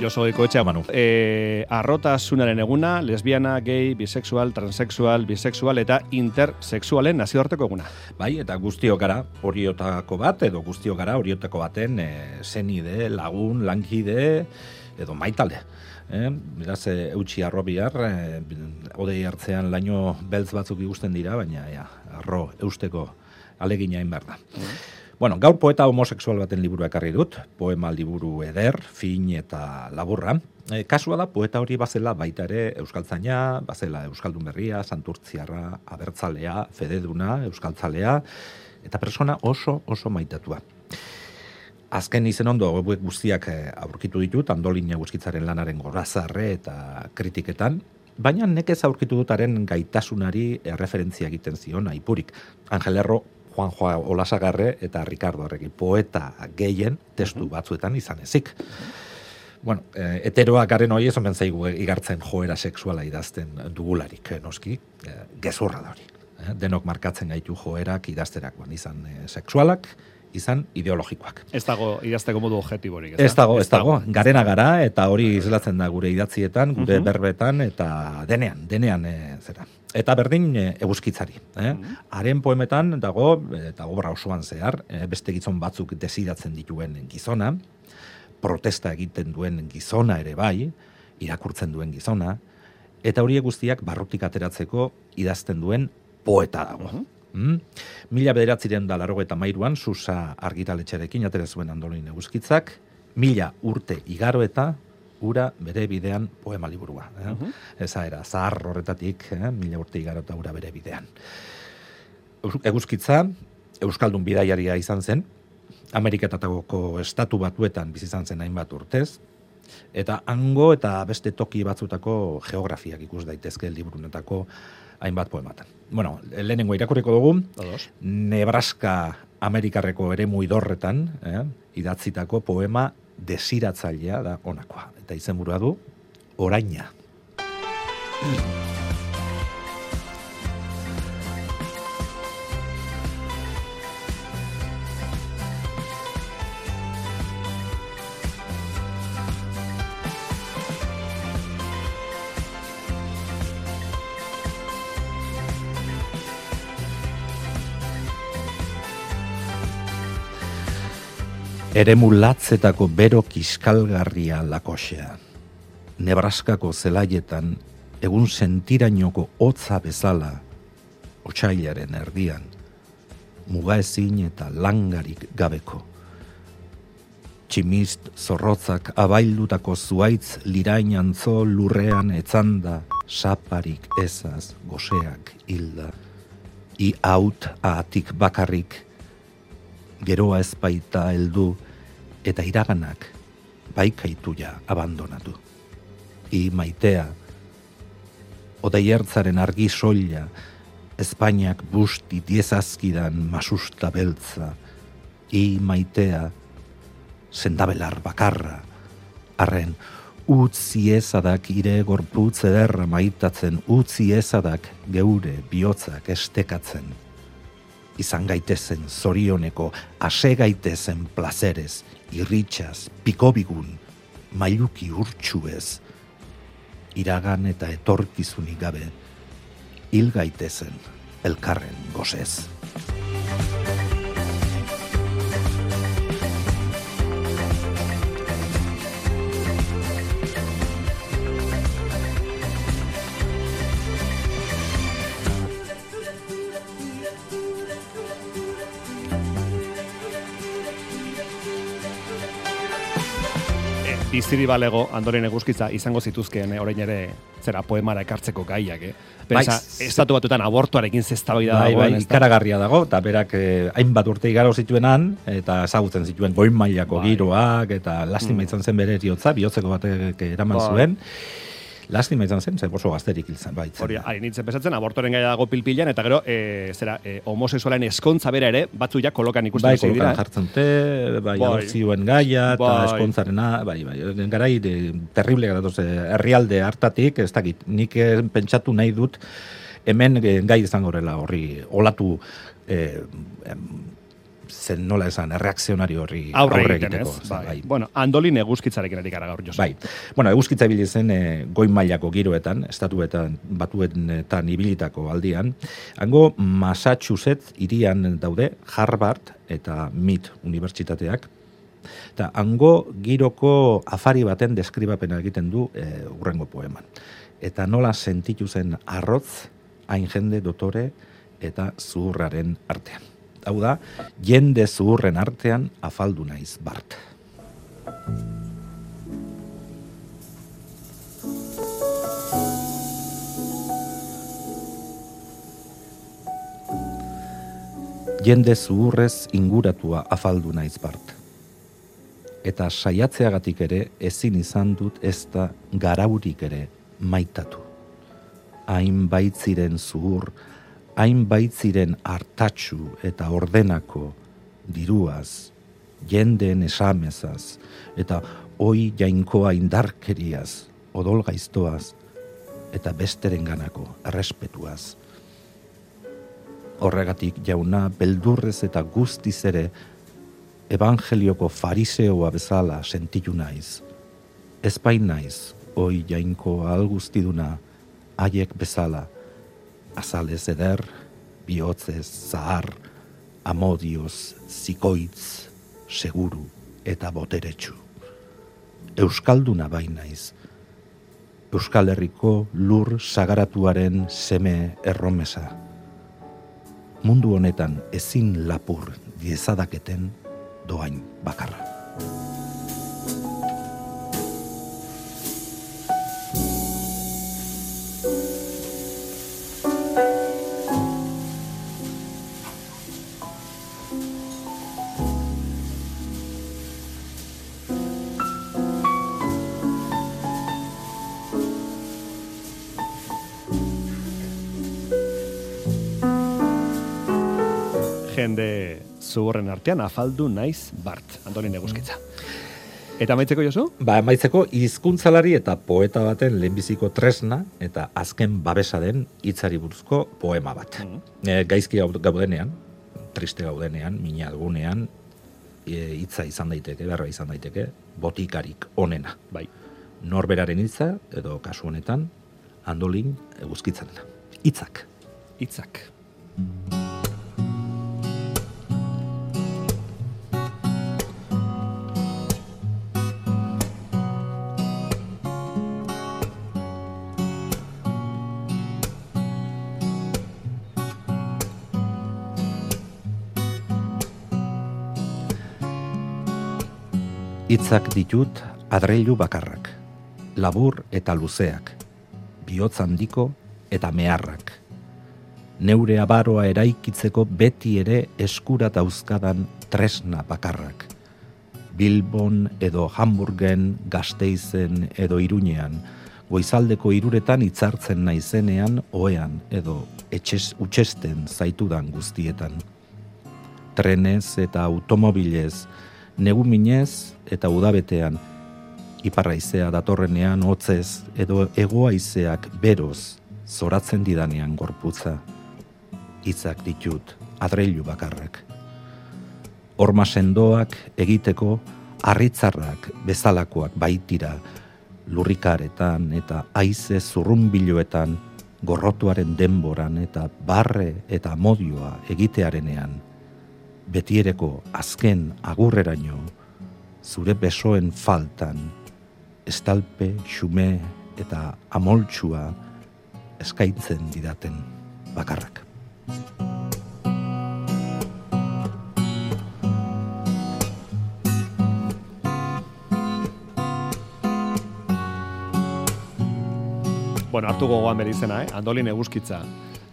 Joso Goikoetxea Manu. E, arrotasunaren eguna, lesbiana, gay, bisexual, transexual, bisexual eta intersexualen nazioarteko eguna. Bai, eta guztio gara horiotako bat, edo guztio gara horiotako baten e, zenide, lagun, lankide, edo maitalde. Eh, beraz, e, eutxi arro bihar, e, odei hartzean laino beltz batzuk ikusten dira, baina ja, arro eusteko alegina behar da. Bueno, gaur poeta homosexual baten liburu ekarri dut, poema liburu eder, fin eta laburra. E, kasua da, poeta hori bazela baita ere Euskaltzaina, bazela Euskaldun berria, Santurtziarra, Abertzalea, Fededuna, Euskaltzalea, eta persona oso, oso maitatua. Azken izen ondo hauek guztiak eh, aurkitu ditut, andolin eguzkitzaren lanaren gorazarre eta kritiketan, baina nekez aurkitu dutaren gaitasunari erreferentzia egiten zion aipurik. Angel Erro Juan Joa Olasagarre eta Ricardo Arregi poeta gehien testu batzuetan izan ezik. Bueno, e, heteroa garen hori ezomen zaigu igartzen joera sexuala idazten dugularik, eh, noski, e, gezurra da hori. E, denok markatzen gaitu joerak idazterakoan izan e, sexualak, izan ideologikoak. Ez dago idazteko modu objektiborik. Ez dago, ez dago. Garena gara eta hori islatzen da gure idatzietan, gure berbetan eta denean, denean e, zera. Eta berdin e, eguzkitzari. Eh? Haren poemetan dago, eta obra osoan zehar, e, beste gizon batzuk desidatzen dituen gizona, protesta egiten duen gizona ere bai, irakurtzen duen gizona, eta horiek guztiak barrutik ateratzeko idazten duen poeta dago. Mm? Mila bederatziren da laro eta mairuan, susa argitaletxarekin atera zuen andolin eguzkitzak, mila urte igaro eta ura bere bidean poema liburua. Eh? Eza era, zahar horretatik, eh? mila urte igaro eta ura bere bidean. Eguzkitza, Euskaldun bidaiaria izan zen, Ameriketatako estatu batuetan bizi izan zen hainbat urtez, eta hango eta beste toki batzutako geografiak ikus daitezke liburunetako hainbat poematan. Bueno, lehenengo irakurriko dugu, Ados. Nebraska Amerikarreko ere muidorretan, eh, idatzitako poema desiratzailea da honakoa. Eta izenburua du, oraina. Eremu latzetako bero kiskalgarria lakosea. Nebraskako zelaietan egun sentirainoko hotza bezala otsailaren erdian, mugaezin eta langarik gabeko. Tximist zorrotzak abaildutako zuaitz lirain antzo lurrean etzanda, saparik ezaz goseak hilda. I haut ahatik bakarrik, geroa ezpaita heldu eta iraganak baikaituia abandonatu. I maitea, odaiertzaren argi soila, Espainiak busti diezazkidan masusta beltza, i maitea, sendabelar bakarra, arren, utzi ezadak ire gorputz ederra maitatzen, utzi ezadak geure bihotzak estekatzen, izan gaitezen zorioneko, ase gaitezen plazerez, irritxaz, pikobigun, mailuki urtsuez, iragan eta etorkizunik gabe, hil gaitezen elkarren gozez. Biziri balego Andoren eguzkitza izango zituzkeen eh, orain ere zera poemara ekartzeko gaiak, eh? Pensa, Bai, estatu batuetan abortuarekin zeztabaida Bai, bai, ezta? ikaragarria dago, eta berak eh, hainbat urte igaro zituenan, eta ezagutzen zituen goin mailako Bai. giroak, eta lastima izan zen bere eriotza, bihotzeko batek eraman Bai. zuen. Lastima izan zen, zer oso gazterik zen, baitzen. Hori, ari nintzen pesatzen, abortoren gaia dago pilpilan, eta gero, e, zera, e, homosexualen eskontza bera ere, batzu ja kolokan ikusten Bai, kolokan dira. eh? jartzen dute, bai, Bai. adopzioen gaia, eta Bai. eskontzarena, bai, bai, garai, de, terrible gara doze, herrialde hartatik, ez dakit, nik pentsatu nahi dut, hemen gai izango horrela horri, olatu, eh, zen nola esan, erreakzionari horri Aurre aurre egiteko. Zen, Bai. Bueno, andolin eguzkitzarekin ari gara gaur, Josu. Bai. Bueno, eguzkitza ibili zen e, goi mailako giroetan, estatuetan, batuetan ibilitako aldian. Hango Massachusetts irian daude Harvard eta MIT unibertsitateak. Eta hango giroko afari baten deskribapena egiten du e, urrengo poeman. Eta nola sentitu zen arrotz, hain jende dotore eta zuhurraren artean. Hau da, jende zuhurren artean afaldu naiz bart. jende zuhurrez inguratua afaldu naiz bart. Eta saiatzeagatik ere ezin izan dut ez da garaurik ere maitatu. Hain baitziren zuhur, hain baitziren hartatxu eta ordenako diruaz, jendeen esamezaz, eta oi jainkoa indarkeriaz, odol gaiztoaz, eta besteren ganako errespetuaz horregatik jauna beldurrez eta guztiz ere evangelioko fariseoa bezala sentitu naiz. Ez bain naiz, oi jainko algustiduna, haiek bezala, azalez eder, bihotzez, zahar, amodioz, zikoitz, seguru eta boteretsu. Euskalduna bain naiz, Euskal Herriko lur sagaratuaren seme erromesa mundu honetan ezin lapur diezadaketen doain bakarra. Jende zuhurren artean afaldu naiz bart, Antolin Eguzkitza. Eta maitzeko jozu? Ba, emaitzeko hizkuntzalari eta poeta baten lehenbiziko tresna eta azken babesa den hitzari buruzko poema bat. Mhm. E, gaizki gau- gaudenean, triste gaudenean, mina algunean, e, hitza izan daiteke, berra izan daiteke, botikarik onena. Bai. Norberaren hitza, edo kasu honetan, handolin eguzkitzen. Hitzak. Hitzak. Hitzak ditut adreilu bakarrak, labur eta luzeak, bihotz handiko eta meharrak. Neure abaroa eraikitzeko beti ere eskura dauzkadan tresna bakarrak. Bilbon edo Hamburgen, Gasteizen edo Iruñean, goizaldeko iruretan hitzartzen naizenean oean edo etxes, utxesten zaitudan guztietan. Trenez eta automobilez, negu minez eta udabetean, iparraizea datorrenean hotzez edo egoaizeak beroz zoratzen didanean gorputza. Hitzak ditut, adreilu bakarrak. Horma sendoak egiteko harritzarrak bezalakoak baitira, lurrikaretan eta haize zurrunbiloetan, gorrotuaren denboran eta barre eta modioa egitearenean, betiereko azken agurreraino, zure besoen faltan, estalpe, xume eta amoltsua eskaintzen didaten bakarrak. Bueno, hartu gogoan bere izena, eh? Andolin Eguzkitza.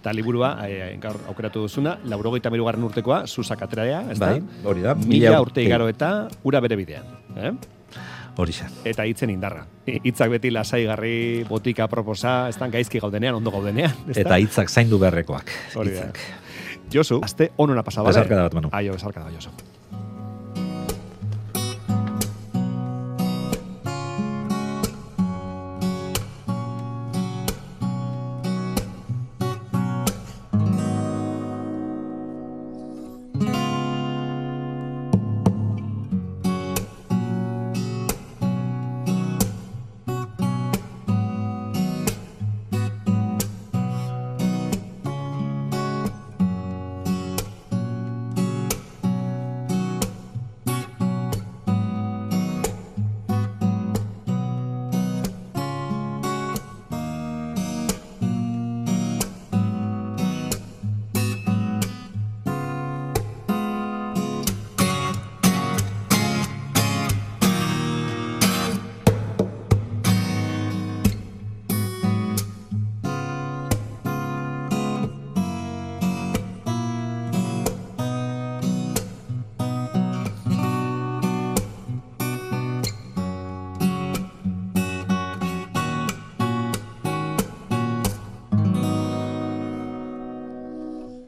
Eta liburua, eh, gaur aukeratu duzuna, laurogeita mirugarren urtekoa, Susak atrerea, ez Bai, da? hori da. Mila urte igaro eta ura bere bidean. Eh? Hori. Eta hitzen indarra. Hitzak beti lasaigarri, botika proposa, ez gaizki gaudenean, ondo gaudenean. ez? Eta hitzak zaindu beharrekoak. Hori da. Josu, azte onuna pasaba. Besarkada bat, Manu. Aio, besarkada, Josu.